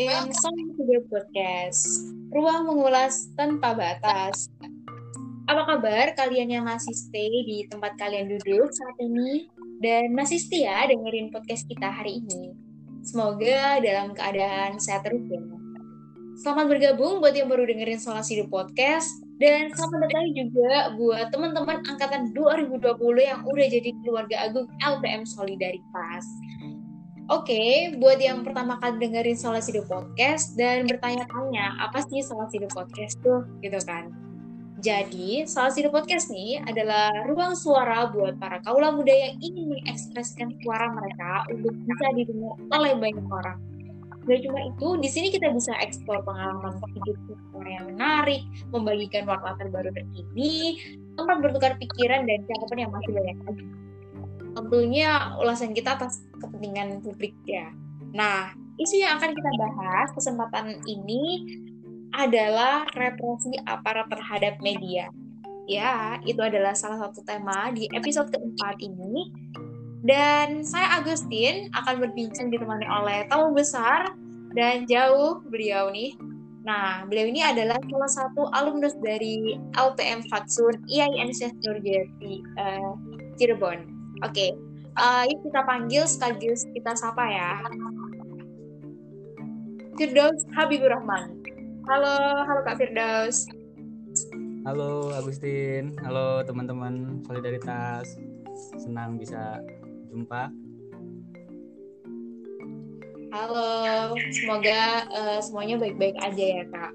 in Song Video Podcast, ruang mengulas tanpa batas. Apa kabar kalian yang masih stay di tempat kalian duduk saat ini dan masih setia dengerin podcast kita hari ini? Semoga dalam keadaan sehat terus ya. Selamat bergabung buat yang baru dengerin Soal Hidup Podcast dan selamat datang juga buat teman-teman angkatan 2020 yang udah jadi keluarga agung LPM Solidaritas. Oke, buat yang pertama kali dengerin Solasi The Podcast dan bertanya-tanya, apa sih Solasi The Podcast tuh? Gitu kan. Jadi, Solasi The Podcast nih adalah ruang suara buat para kaula muda yang ingin mengekspresikan suara mereka untuk bisa didengar oleh banyak orang. Gak cuma itu, di sini kita bisa eksplor pengalaman hidup orang yang menarik, membagikan waktu terbaru terkini, tempat bertukar pikiran dan cakapan yang masih banyak lagi tentunya ulasan kita atas kepentingan publik ya. Nah, isu yang akan kita bahas kesempatan ini adalah represi aparat terhadap media. Ya, itu adalah salah satu tema di episode keempat ini. Dan saya Agustin akan berbincang ditemani oleh tamu besar dan jauh beliau nih. Nah, beliau ini adalah salah satu alumnus dari LPM Fatsun IAIN Senior Jati uh, Cirebon. Oke, okay. uh, yuk kita panggil sekaligus kita sapa ya. Firdaus Habibur Rahman. Halo, halo Kak Firdaus. Halo Agustin, halo teman-teman solidaritas. Senang bisa jumpa. Halo, semoga uh, semuanya baik-baik aja ya kak.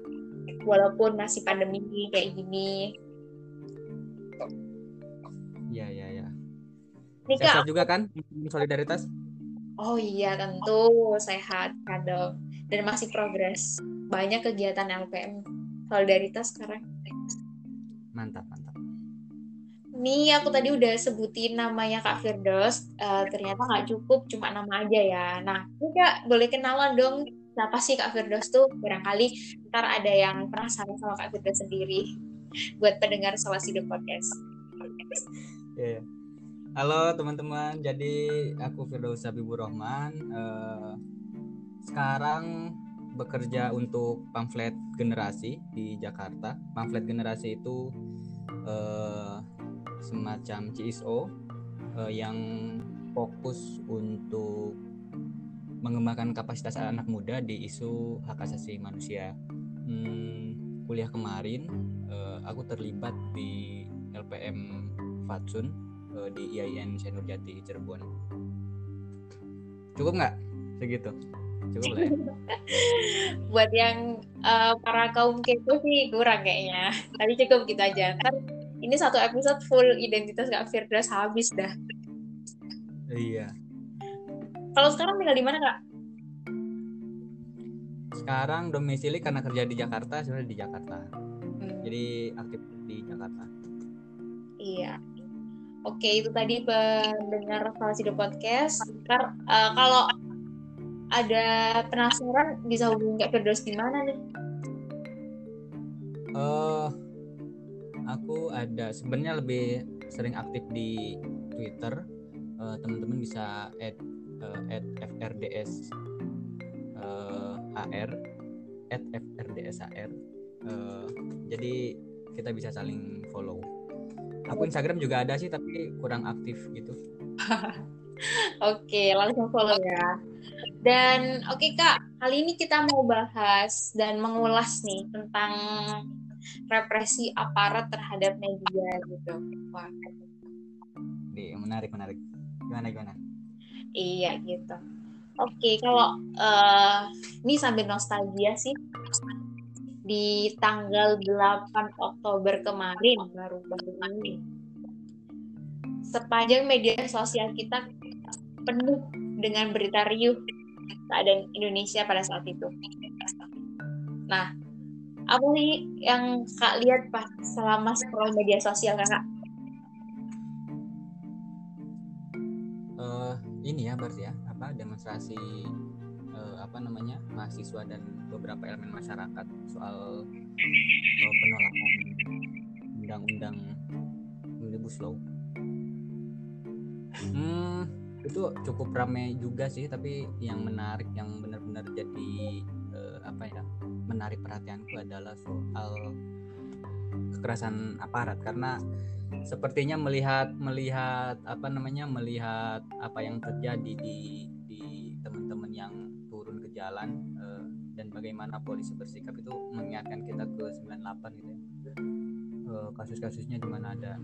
Walaupun masih pandemi kayak gini, Nikah. Sehat juga kan solidaritas? Oh iya tentu sehat kadang dan masih progres. Banyak kegiatan LPM solidaritas sekarang. Mantap mantap. Nih aku tadi udah sebutin namanya Kak Firdaus, uh, ternyata nggak cukup cuma nama aja ya. Nah, ini Kak boleh kenalan dong siapa sih Kak Firdaus tuh? Barangkali ntar ada yang penasaran sama Kak Firdaus sendiri buat pendengar The Podcast. Yeah. Halo teman-teman, jadi aku Firdaus Habibur Rahman. Uh, sekarang bekerja untuk pamflet generasi di Jakarta. Pamflet generasi itu uh, semacam CSO uh, eh, yang fokus untuk mengembangkan kapasitas anak muda di isu hak asasi manusia. Hmm, kuliah kemarin uh, aku terlibat di LPM Fatsun uh, di IAIN Senur Jati Cirebon. Cukup nggak segitu? Cukup lah ya. Buat yang uh, para kaum kepo sih kurang kayaknya. Tapi cukup gitu aja. Ntar ini satu episode full identitas Kak Firdaus habis dah. Iya. Kalau sekarang tinggal di mana Kak? Sekarang domisili karena kerja di Jakarta, sebenarnya di Jakarta. Hmm. Jadi aktif di Jakarta. Iya. Oke, itu tadi pendengar Falsi The Podcast. Ntar uh, kalau ada penasaran bisa hubungi Kak Firdaus di mana nih? Uh, aku ada sebenarnya lebih sering aktif di Twitter. Uh, teman-teman bisa add uh, add FRDS uh, AR at FRDS AR. Uh, jadi kita bisa saling follow aku Instagram juga ada sih tapi kurang aktif gitu Oke, langsung follow ya. Dan oke okay, Kak, kali ini kita mau bahas dan mengulas nih tentang represi aparat terhadap media gitu. Wah. Nih, menarik menarik. Gimana gimana? Iya gitu. Oke, okay, kalau uh, ini sambil nostalgia sih di tanggal 8 Oktober kemarin baru-baru ini. Sepanjang media sosial kita penuh dengan berita riuh keadaan Indonesia pada saat itu. Nah, apa nih yang Kak lihat pas selama scroll media sosial Kak? Uh, ini ya berarti ya, apa demonstrasi apa namanya mahasiswa dan beberapa elemen masyarakat soal uh, penolakan undang-undang omnibus law. Hmm, itu cukup ramai juga sih, tapi yang menarik, yang benar-benar jadi uh, apa ya menarik perhatianku adalah soal kekerasan aparat karena sepertinya melihat melihat apa namanya melihat apa yang terjadi di di teman-teman yang jalan uh, dan bagaimana polisi bersikap itu mengingatkan kita ke 98 gitu ya. Uh, kasus-kasusnya di mana ada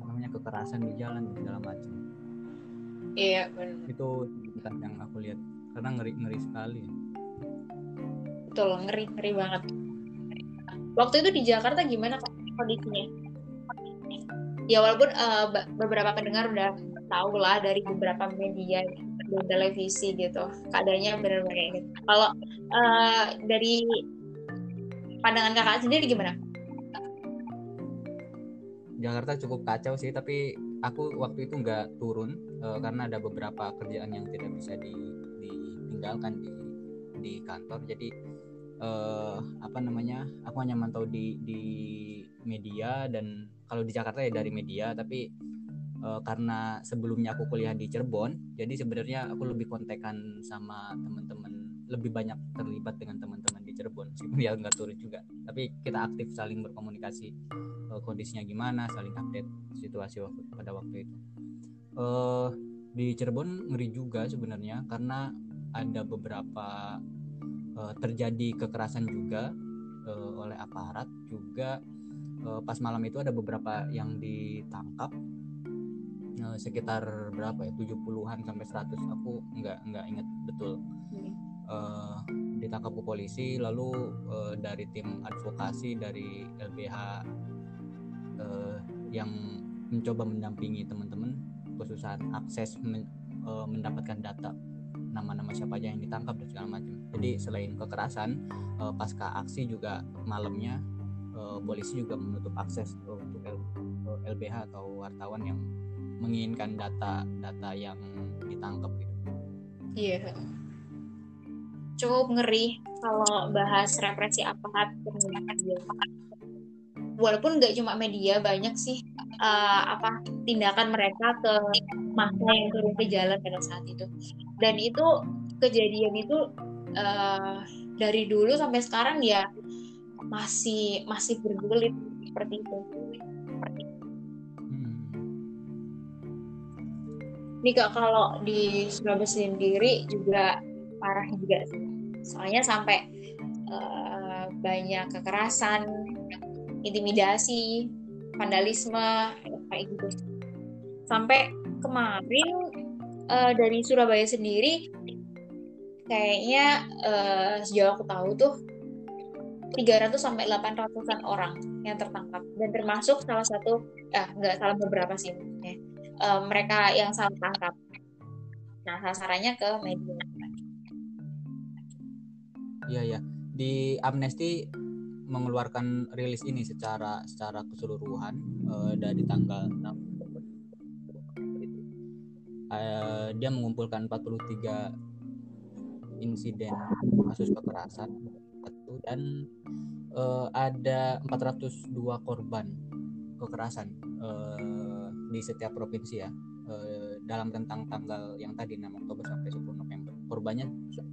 namanya kekerasan di jalan segala macam. Iya benar. Itu yang aku lihat karena ngeri ngeri sekali betul ngeri ngeri banget. Waktu itu di Jakarta gimana kondisinya? Ya walaupun uh, beberapa pendengar udah tahu lah dari beberapa media dan televisi gitu. Keadaannya benar-benar kayak gitu. Kalau uh, dari pandangan kakak sendiri gimana? Jakarta cukup kacau sih tapi aku waktu itu nggak turun uh, karena ada beberapa kerjaan yang tidak bisa di, ditinggalkan di di kantor. Jadi uh, apa namanya aku hanya mantau di di media dan kalau di Jakarta ya dari media tapi uh, karena sebelumnya aku kuliah di Cirebon jadi sebenarnya aku lebih kontekan sama teman-teman lebih banyak terlibat dengan teman-teman di Cirebon. Meskipun dia nggak turun juga tapi kita aktif saling berkomunikasi uh, kondisinya gimana saling update situasi waktu pada waktu itu. Uh, di Cirebon ngeri juga sebenarnya karena ada beberapa uh, terjadi kekerasan juga uh, oleh aparat juga. Uh, pas malam itu ada beberapa yang ditangkap sekitar berapa ya? 70-an sampai 100 aku nggak nggak ingat betul. Uh, ditangkap ke polisi lalu uh, dari tim advokasi dari LBH uh, yang mencoba mendampingi teman-teman khususan akses men, uh, mendapatkan data nama-nama siapa aja yang ditangkap dan segala macam. Jadi selain kekerasan uh, pasca aksi juga malamnya uh, polisi juga menutup akses untuk LBH atau wartawan yang menginginkan data-data yang ditangkap gitu. Iya. Cukup ngeri kalau bahas represi aparat kemudian walaupun nggak cuma media banyak sih uh, apa tindakan mereka ke masa yang turun ke jalan pada saat itu dan itu kejadian itu uh, dari dulu sampai sekarang ya masih masih bergulir seperti itu. Nih kak kalau di Surabaya sendiri juga parah juga Soalnya sampai uh, banyak kekerasan, intimidasi, vandalisme kayak gitu. Sampai kemarin uh, dari Surabaya sendiri kayaknya uh, sejauh aku tahu tuh 300 sampai 800-an orang yang tertangkap dan termasuk salah satu eh enggak salah beberapa sih ya. Uh, mereka yang salah tangkap. Nah, sasarannya ke media. Iya ya. Di Amnesty mengeluarkan rilis ini secara secara keseluruhan uh, dari tanggal 6 uh, dia mengumpulkan 43 insiden kasus kekerasan dan uh, ada 402 korban kekerasan uh, di setiap provinsi ya. Uh, dalam tentang tanggal yang tadi 6 Oktober sampai 10 November. Korbannya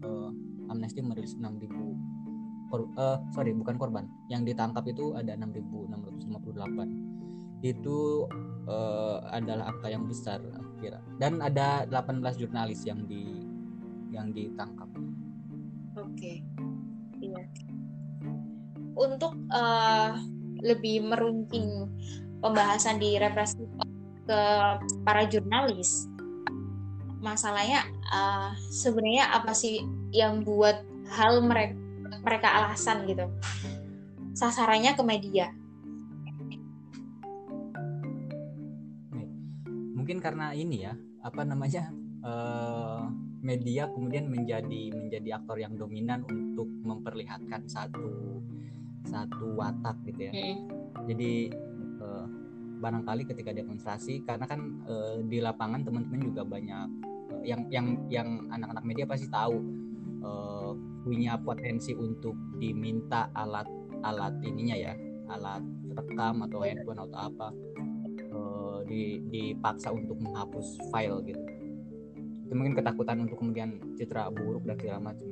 uh, Amnesty merilis 6000 kor, uh, sorry bukan korban. Yang ditangkap itu ada 6.658 itu uh, adalah angka yang besar kira dan ada 18 jurnalis yang di yang ditangkap. Oke. Okay. iya. Untuk uh, lebih merunting pembahasan di represi ke para jurnalis. Masalahnya uh, sebenarnya apa sih yang buat hal mereka mereka alasan gitu? Sasarannya ke media. Mungkin karena ini ya apa namanya uh, media kemudian menjadi menjadi aktor yang dominan untuk memperlihatkan satu satu watak gitu ya. Hmm. jadi barangkali ketika demonstrasi karena kan uh, di lapangan teman-teman juga banyak uh, yang yang yang anak-anak media pasti tahu uh, punya potensi untuk diminta alat alat ininya ya alat rekam atau handphone atau apa uh, di, dipaksa untuk menghapus file gitu. Itu mungkin ketakutan untuk kemudian citra buruk dan segala macam.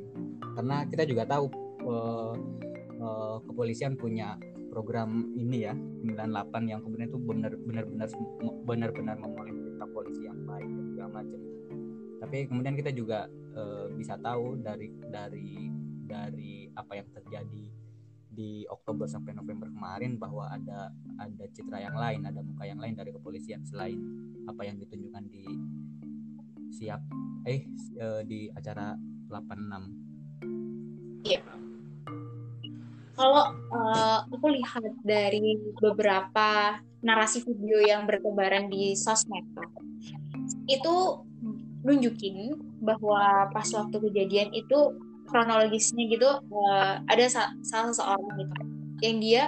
Karena kita juga tahu uh, uh, kepolisian punya program ini ya 98 yang kemudian itu benar-benar benar-benar memonitor polisi yang baik dan segala macam tapi kemudian kita juga uh, bisa tahu dari dari dari apa yang terjadi di Oktober sampai November kemarin bahwa ada ada citra yang lain, ada muka yang lain dari kepolisian selain apa yang ditunjukkan di siap eh, eh di acara 86. Iya. Kalau uh, aku lihat dari beberapa narasi video yang bertebaran di sosmed itu nunjukin bahwa pas waktu kejadian itu kronologisnya gitu uh, ada sa salah seorang gitu yang dia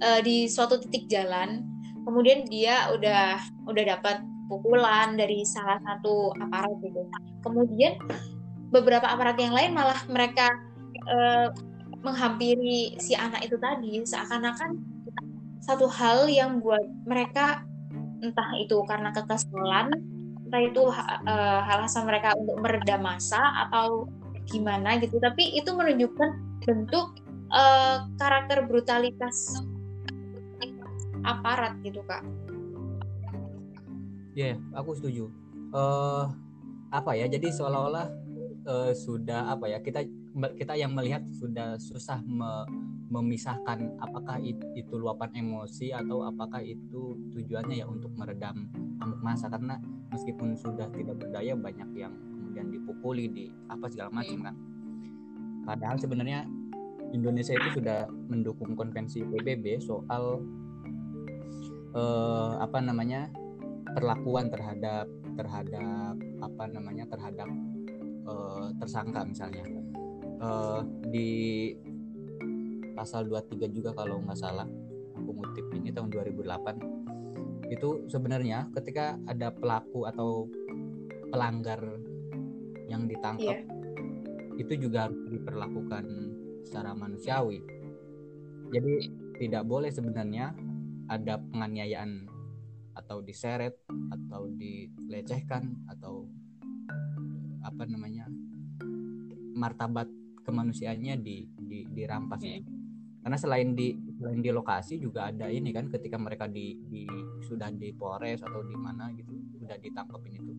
uh, di suatu titik jalan kemudian dia udah udah dapat pukulan dari salah satu aparat gitu. Kemudian beberapa aparat yang lain malah mereka uh, menghampiri si anak itu tadi seakan-akan satu hal yang buat mereka entah itu karena kekesalan entah itu uh, alasan mereka untuk meredam masa atau gimana gitu. Tapi itu menunjukkan bentuk uh, karakter brutalitas aparat gitu kak. Ya yeah, aku setuju. Uh, apa ya? Jadi seolah-olah uh, sudah apa ya? Kita kita yang melihat sudah susah me, memisahkan apakah itu luapan emosi atau apakah itu tujuannya ya untuk meredam amuk masa. Karena meskipun sudah tidak berdaya banyak yang kemudian dipukuli di apa segala macam kan. Padahal sebenarnya Indonesia itu sudah mendukung konvensi PBB soal eh, apa namanya perlakuan terhadap terhadap apa namanya terhadap eh, tersangka misalnya eh, di pasal 23 juga kalau nggak salah aku ngutip ini tahun 2008 itu sebenarnya ketika ada pelaku atau pelanggar yang ditangkap yeah. itu juga harus diperlakukan secara manusiawi. Jadi tidak boleh sebenarnya ada penganiayaan atau diseret atau dilecehkan atau apa namanya martabat kemanusiaannya di, di dirampas ya. Karena selain di selain di lokasi juga ada ini kan ketika mereka di, di sudah di Polres atau di mana gitu sudah ditangkapin itu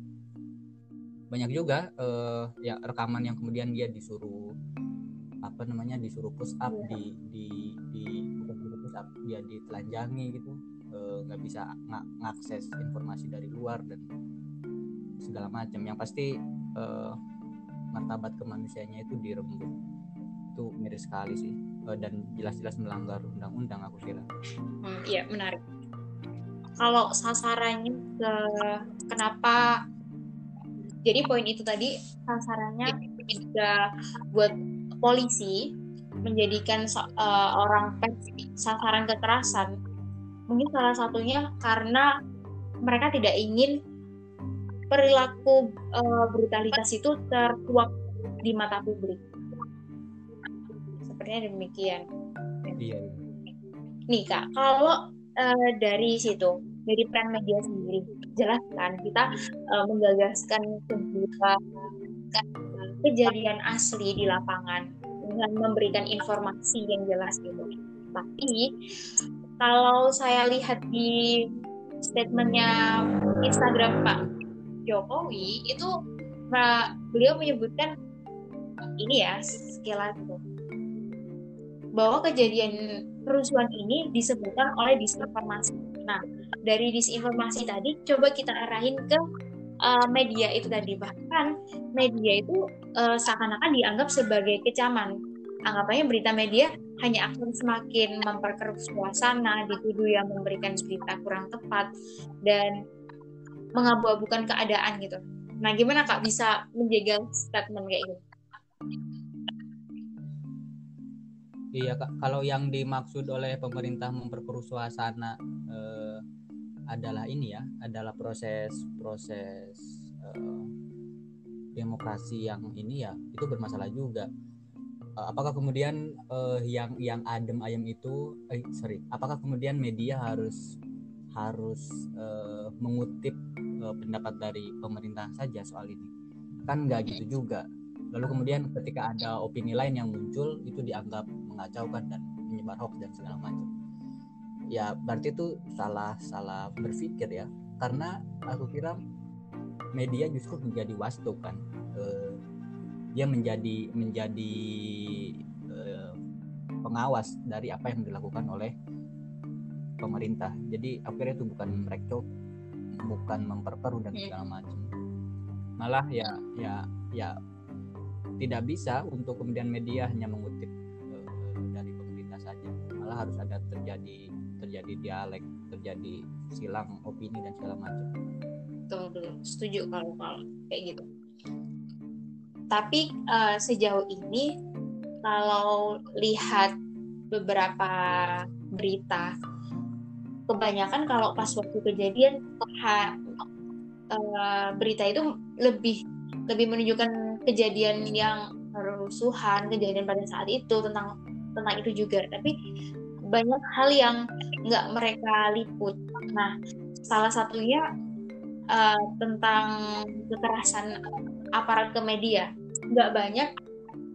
banyak juga uh, ya rekaman yang kemudian dia disuruh apa namanya disuruh push up yeah. di di di bukan disuruh push up dia ditelanjangi gitu eh, nggak uh, bisa ng ngakses informasi dari luar dan segala macam yang pasti uh, martabat kemanusiaannya itu direnggut itu miris sekali sih. Uh, dan jelas-jelas melanggar undang-undang aku kira. Hmm, iya menarik. Kalau sasarannya ke kenapa jadi poin itu tadi sasarannya juga buat polisi menjadikan uh, orang pers sasaran kekerasan mungkin salah satunya karena mereka tidak ingin perilaku uh, brutalitas itu terkuak di mata publik. Sepertinya demikian. Iya. Nih kak kalau uh, dari situ dari peran media sendiri jelas kan kita uh, menggagaskan sebuah kejadian asli di lapangan dengan memberikan informasi yang jelas gitu. Tapi kalau saya lihat di statementnya Instagram Pak Jokowi itu Pak beliau menyebutkan ini ya sekilas itu bahwa kejadian kerusuhan ini disebutkan oleh disinformasi. Nah, dari disinformasi tadi coba kita arahin ke uh, media itu tadi bahkan media itu uh, seakan-akan dianggap sebagai kecaman. Anggapannya berita media hanya akan semakin memperkeruh suasana, dituduh yang memberikan berita kurang tepat dan mengabu-abukan keadaan gitu. Nah, gimana Kak bisa menjaga statement kayak gitu? Iya kak, kalau yang dimaksud oleh pemerintah memperkeruh suasana eh, adalah ini ya, adalah proses proses eh, demokrasi yang ini ya, itu bermasalah juga. Eh, apakah kemudian eh, yang yang adem ayam itu, eh, sorry, apakah kemudian media harus harus eh, mengutip eh, pendapat dari pemerintah saja soal ini? Kan nggak gitu juga. Lalu kemudian ketika ada opini lain yang muncul itu dianggap mengacaukan dan menyebar hoax dan segala macam. Ya berarti itu salah salah berpikir ya. Karena aku kira media justru menjadi wastu kan. Eh, dia menjadi menjadi eh, pengawas dari apa yang dilakukan oleh pemerintah. Jadi akhirnya itu bukan merekcok bukan memperkeruh dan segala macam. Malah ya ya ya tidak bisa untuk kemudian media hanya mengutip uh, dari pemerintah saja. Malah harus ada terjadi terjadi dialek terjadi silang opini dan segala macam. Betul betul. Setuju kalau kalau kayak gitu. Tapi uh, sejauh ini kalau lihat beberapa berita kebanyakan kalau pas waktu kejadian ha, uh, berita itu lebih lebih menunjukkan kejadian yang kerusuhan kejadian pada saat itu tentang tentang itu juga. Tapi banyak hal yang nggak mereka liput. Nah salah satunya uh, tentang kekerasan aparat ke media. Nggak banyak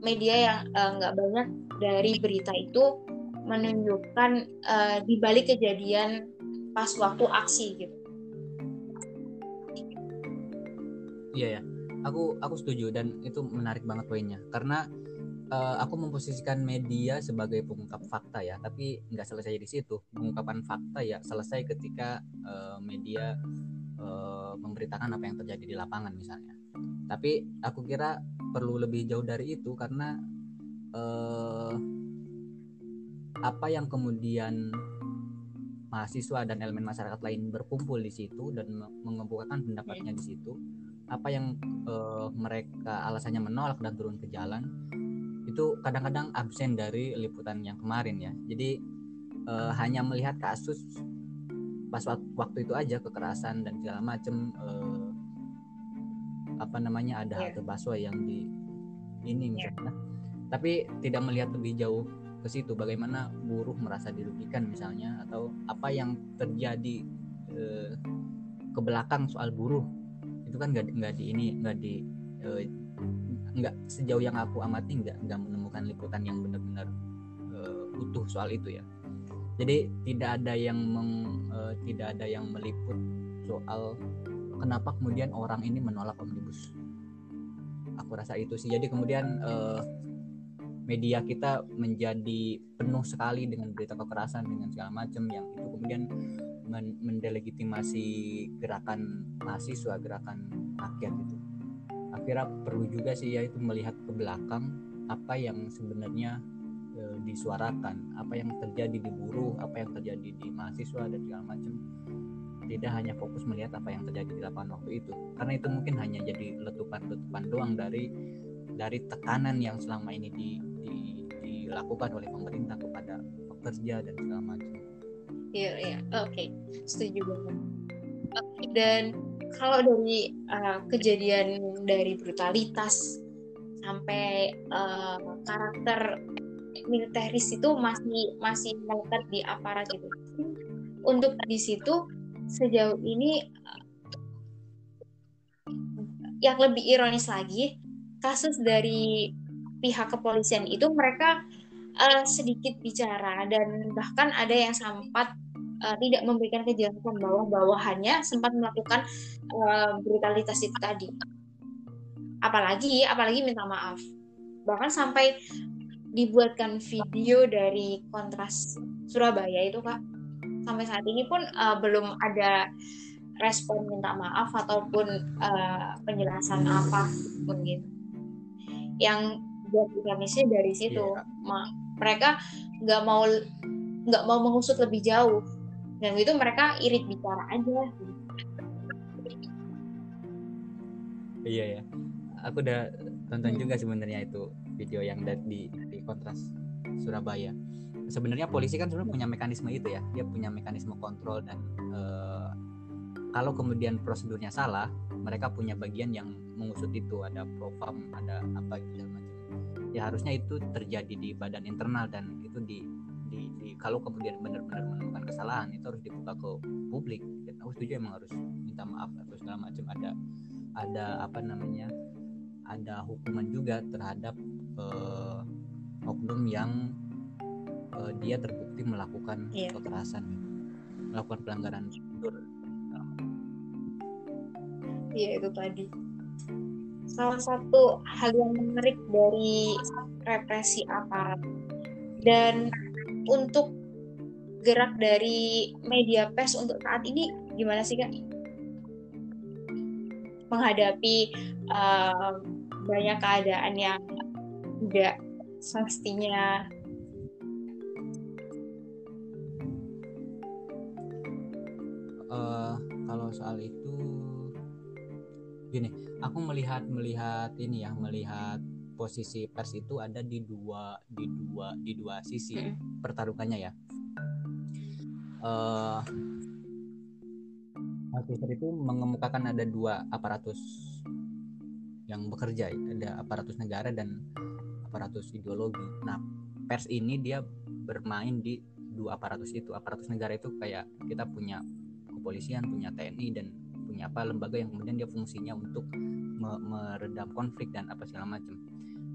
media yang uh, nggak banyak dari berita itu menunjukkan uh, di balik kejadian pas waktu aksi gitu. Iya ya, aku aku setuju dan itu menarik banget poinnya karena uh, aku memposisikan media sebagai pengungkap fakta ya, tapi nggak selesai di situ. Pengungkapan fakta ya selesai ketika uh, media uh, memberitakan apa yang terjadi di lapangan misalnya. Tapi aku kira perlu lebih jauh dari itu karena uh, apa yang kemudian mahasiswa dan elemen masyarakat lain berkumpul di situ dan mengemukakan pendapatnya di situ apa yang uh, mereka alasannya menolak dan turun ke jalan itu kadang-kadang absen dari liputan yang kemarin ya jadi uh, hanya melihat kasus pas waktu itu aja kekerasan dan segala macam uh, apa namanya ada yeah. halte yang di ini iya. misalnya tapi tidak melihat lebih jauh ke situ. Bagaimana buruh merasa dirugikan misalnya atau apa yang terjadi eh, ke belakang soal buruh. Itu kan nggak nggak di ini nggak di eh, sejauh yang aku amati nggak nggak menemukan liputan yang benar-benar eh, utuh soal itu ya. Jadi tidak ada yang meng, eh, tidak ada yang meliput soal kenapa kemudian orang ini menolak omnibus. Aku rasa itu sih. Jadi kemudian eh, media kita menjadi penuh sekali dengan berita kekerasan dengan segala macam yang itu kemudian men mendelegitimasi gerakan mahasiswa gerakan rakyat itu. Akhirnya perlu juga sih ya itu melihat ke belakang apa yang sebenarnya e, disuarakan apa yang terjadi di buruh apa yang terjadi di mahasiswa dan segala macam. Tidak hanya fokus melihat apa yang terjadi di lapangan waktu itu. Karena itu mungkin hanya jadi letupan-letupan doang dari dari tekanan yang selama ini di dilakukan oleh pemerintah kepada pekerja dan segala macam. Iya, iya, oke, okay. setuju banget. Dan kalau dari uh, kejadian dari brutalitas sampai uh, karakter militeris itu masih masih melekat di aparat itu. Untuk di situ sejauh ini yang lebih ironis lagi kasus dari pihak kepolisian itu mereka uh, sedikit bicara dan bahkan ada yang sempat uh, tidak memberikan kejelasan bahwa bawahannya sempat melakukan uh, brutalitas itu tadi. Apalagi apalagi minta maaf. Bahkan sampai dibuatkan video dari kontras Surabaya itu kak. Sampai saat ini pun uh, belum ada respon minta maaf ataupun uh, penjelasan apa pun gitu. Yang buat ironisnya dari situ. Yeah mereka nggak mau nggak mau mengusut lebih jauh. Dan itu mereka irit bicara aja. Iya ya. Aku udah tonton hmm. juga sebenarnya itu video yang di di kontras Surabaya. Sebenarnya polisi kan sebenarnya punya mekanisme itu ya. Dia punya mekanisme kontrol dan uh, kalau kemudian prosedurnya salah mereka punya bagian yang mengusut itu ada profam ada apa gitu macam. Ya harusnya itu terjadi di badan internal dan itu di di, di kalau kemudian benar-benar menemukan kesalahan itu harus dibuka ke publik. Dan aku setuju emang harus minta maaf atau segala macam. Ada ada apa namanya ada hukuman juga terhadap uh, oknum yang uh, dia terbukti melakukan yeah. kekerasan melakukan pelanggaran. Prosedur iya itu tadi. Salah satu hal yang menarik dari represi aparat dan untuk gerak dari media pers untuk saat ini gimana sih kak? Menghadapi uh, banyak keadaan yang tidak semestinya. Uh, kalau soal itu gini aku melihat melihat ini ya melihat posisi pers itu ada di dua di dua di dua sisi hmm. pertarungannya ya. Uh, itu mengemukakan ada dua aparatus yang bekerja ada aparatus negara dan aparatus ideologi. Nah pers ini dia bermain di dua aparatus itu. Aparatus negara itu kayak kita punya kepolisian punya TNI dan punya apa lembaga yang kemudian dia fungsinya untuk me meredam konflik dan apa segala macam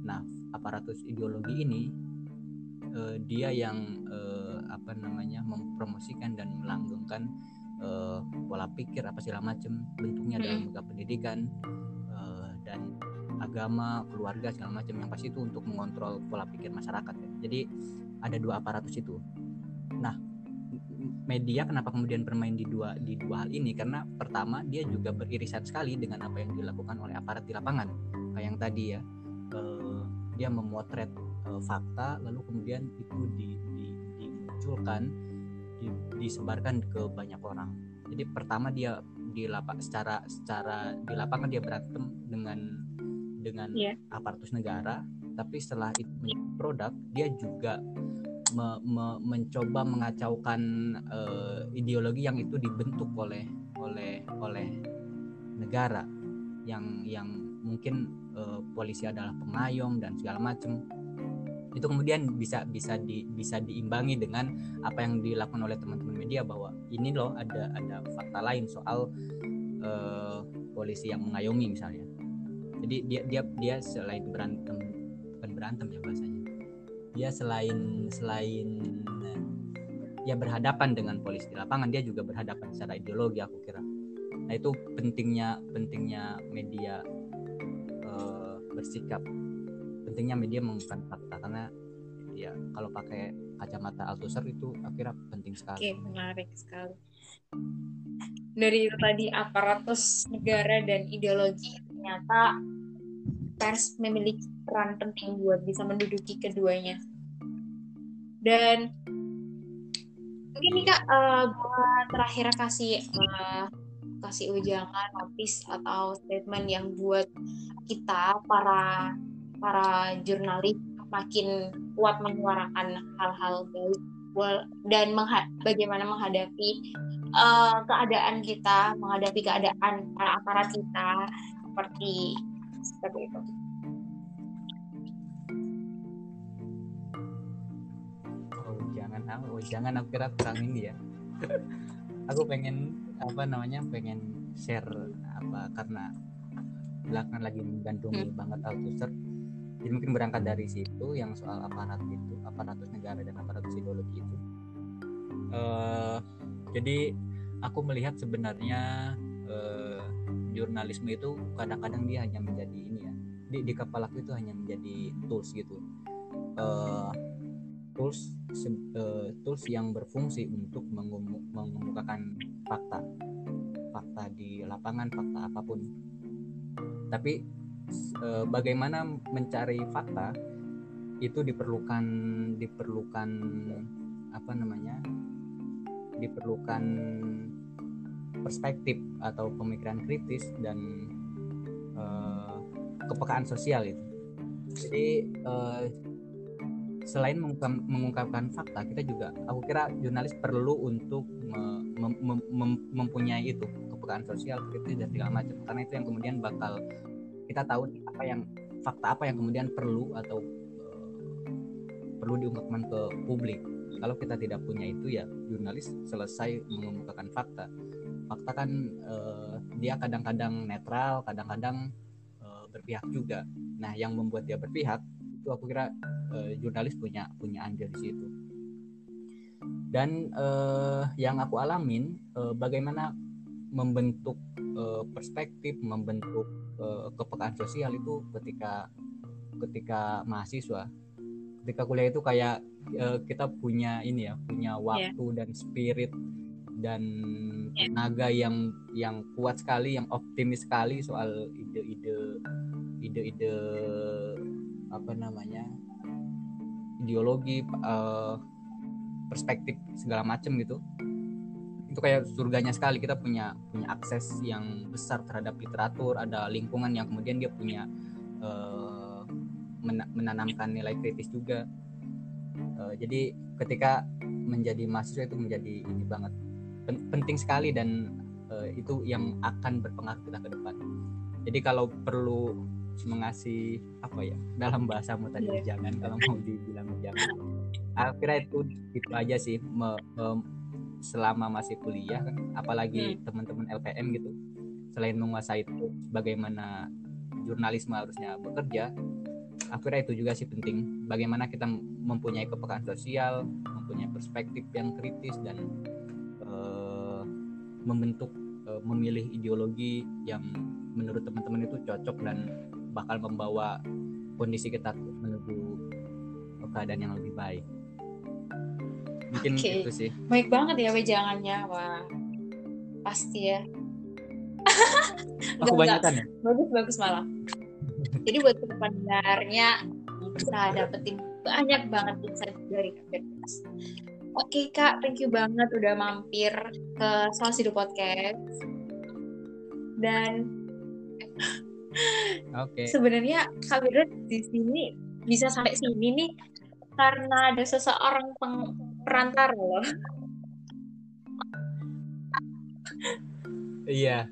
nah aparatus ideologi ini uh, dia yang uh, apa namanya mempromosikan dan melanggengkan uh, pola pikir apa segala macam bentuknya dalam lembaga pendidikan dan agama, keluarga segala macam yang pasti itu untuk mengontrol pola pikir masyarakat ya. Jadi ada dua aparatus itu. Nah, media kenapa kemudian bermain di dua di dua hal ini? Karena pertama dia juga beririsan sekali dengan apa yang dilakukan oleh aparat di lapangan. Kayak yang tadi ya, eh, dia memotret eh, fakta lalu kemudian itu di, di, dimunculkan, di, disebarkan ke banyak orang. Jadi pertama dia di lapak secara secara di lapangan dia berantem dengan dengan yeah. aparatus negara tapi setelah itu menjadi produk dia juga me, me, mencoba mengacaukan uh, ideologi yang itu dibentuk oleh oleh oleh negara yang yang mungkin uh, polisi adalah pengayom dan segala macam itu kemudian bisa bisa di bisa diimbangi dengan apa yang dilakukan oleh teman-teman media bahwa ini loh ada ada fakta lain soal uh, polisi yang mengayomi misalnya. Jadi dia dia dia selain berantem bukan berantem ya bahasanya dia selain selain ya berhadapan dengan polisi di lapangan dia juga berhadapan secara ideologi aku kira nah itu pentingnya pentingnya media uh, bersikap pentingnya media mengungkapkan fakta karena ya kalau pakai kacamata Althusser itu akhirnya penting sekali. Oke, menarik sekali. Dari itu tadi aparatus negara dan ideologi ternyata pers memiliki peran penting buat bisa menduduki keduanya. Dan mungkin nih kak uh, buat terakhir kasih uh, kasih ujangan notis atau statement yang buat kita para para jurnalis makin kuat menyuarakan hal-hal baik dan mengha bagaimana menghadapi uh, keadaan kita, menghadapi keadaan para aparat kita seperti seperti itu. Oh jangan, oh jangan aku kira ini ya. aku pengen apa namanya pengen share apa karena belakangan lagi menggandungi hmm. banget Althusser jadi mungkin berangkat dari situ yang soal aparat itu aparatus negara dan aparatus ideologi itu uh, jadi aku melihat sebenarnya uh, jurnalisme itu kadang-kadang dia hanya menjadi ini ya di, di kepala itu hanya menjadi tools gitu uh, tools uh, tools yang berfungsi untuk mengemukakan fakta. Fakta di lapangan fakta apa pun. Tapi e, bagaimana mencari fakta itu diperlukan diperlukan apa namanya diperlukan perspektif atau pemikiran kritis dan e, kepekaan sosial itu. Jadi e, selain mengungkapkan fakta kita juga aku kira jurnalis perlu untuk mem, mem, mem, mempunyai itu kepekaan sosial kritis dan segala macam. Karena itu yang kemudian bakal kita tahu apa yang fakta apa yang kemudian perlu atau uh, perlu diungkapkan ke publik. Kalau kita tidak punya itu ya jurnalis selesai mengemukakan fakta. Fakta kan uh, dia kadang-kadang netral kadang-kadang uh, berpihak juga. Nah yang membuat dia berpihak itu aku kira uh, jurnalis punya punya andil di situ dan uh, yang aku alamin uh, bagaimana membentuk uh, perspektif membentuk uh, kepekaan sosial itu ketika ketika mahasiswa ketika kuliah itu kayak uh, kita punya ini ya punya iya. waktu yeah. dan spirit dan yeah. tenaga yang yang kuat sekali yang optimis sekali soal ide-ide ide-ide apa namanya ideologi uh, perspektif segala macam gitu. Itu kayak surganya sekali. Kita punya punya akses yang besar terhadap literatur ada lingkungan yang kemudian dia punya uh, menanamkan nilai kritis juga. Uh, jadi ketika menjadi mahasiswa itu menjadi ini banget. Penting sekali dan uh, itu yang akan berpengaruh kita ke depan. Jadi kalau perlu mengasih apa ya dalam bahasamu tadi yeah. jangan kalau mau dibilang jangan akhirnya itu itu aja sih me, me, selama masih kuliah kan apalagi hmm. teman-teman LPM gitu selain menguasai itu bagaimana jurnalisme harusnya bekerja akhirnya itu juga sih penting bagaimana kita mempunyai kepekaan sosial mempunyai perspektif yang kritis dan membentuk uh, memilih ideologi yang menurut teman-teman itu cocok dan bakal membawa kondisi kita menuju keadaan yang lebih baik. Mungkin okay. itu sih. Baik banget ya wejangannya, wah pasti ya. Aku banyak kan ya? Bagus bagus malah. Jadi buat pendengarnya bisa dapetin banyak banget insight dari KPPS. Oke Kak, thank you banget udah mampir ke Salah Podcast. Dan Oke. Okay. Sebenarnya Kak di sini bisa sampai sini nih karena ada seseorang peng perantara loh. Iya.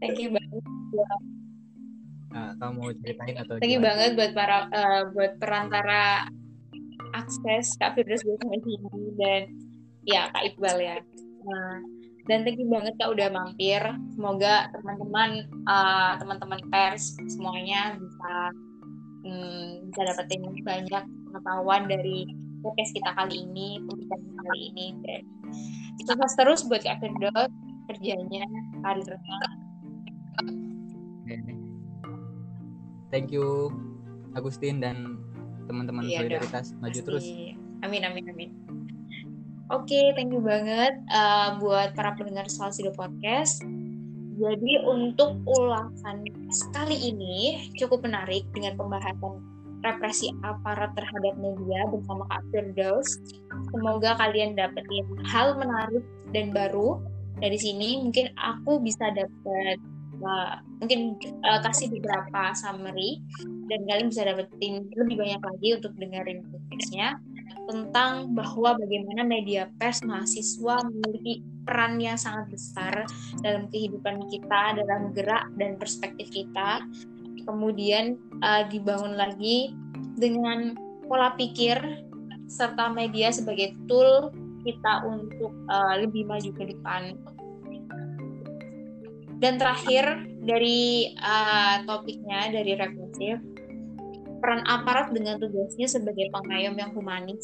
Thank you banget. Nah, kamu mau ceritain atau Thank you banget buat para uh, buat perantara akses Kak Firdaus sampai sini dan ya Kak Iqbal ya. Nah, dan thank you banget Kak udah mampir. Semoga teman-teman uh, teman-teman pers semuanya bisa hmm, bisa dapetin banyak pengetahuan dari podcast kita kali ini, pembicaraan kali ini dan sukses terus buat Kak Firdaus kerjanya, karirnya. Thank you Agustin dan teman-teman iya solidaritas dong, maju pasti. terus amin amin amin oke okay, thank you banget uh, buat para pendengar Salsido Podcast jadi untuk ulasan kali ini cukup menarik dengan pembahasan represi aparat terhadap media bersama Kak Firdaus. Semoga kalian dapetin hal menarik dan baru dari sini. Mungkin aku bisa dapat uh, mungkin uh, kasih beberapa summary dan kalian bisa dapetin lebih banyak lagi untuk dengerin podcastnya tentang bahwa bagaimana media pers mahasiswa memiliki peran yang sangat besar dalam kehidupan kita, dalam gerak dan perspektif kita. Kemudian uh, dibangun lagi dengan pola pikir serta media sebagai tool kita untuk uh, lebih maju ke depan dan terakhir dari uh, topiknya dari represif, peran aparat dengan tugasnya sebagai pengayom yang humanis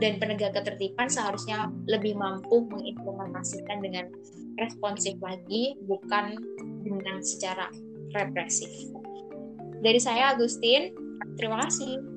dan penegak ketertiban seharusnya lebih mampu mengimplementasikan dengan responsif lagi, bukan dengan secara represif. Dari saya Agustin, terima kasih.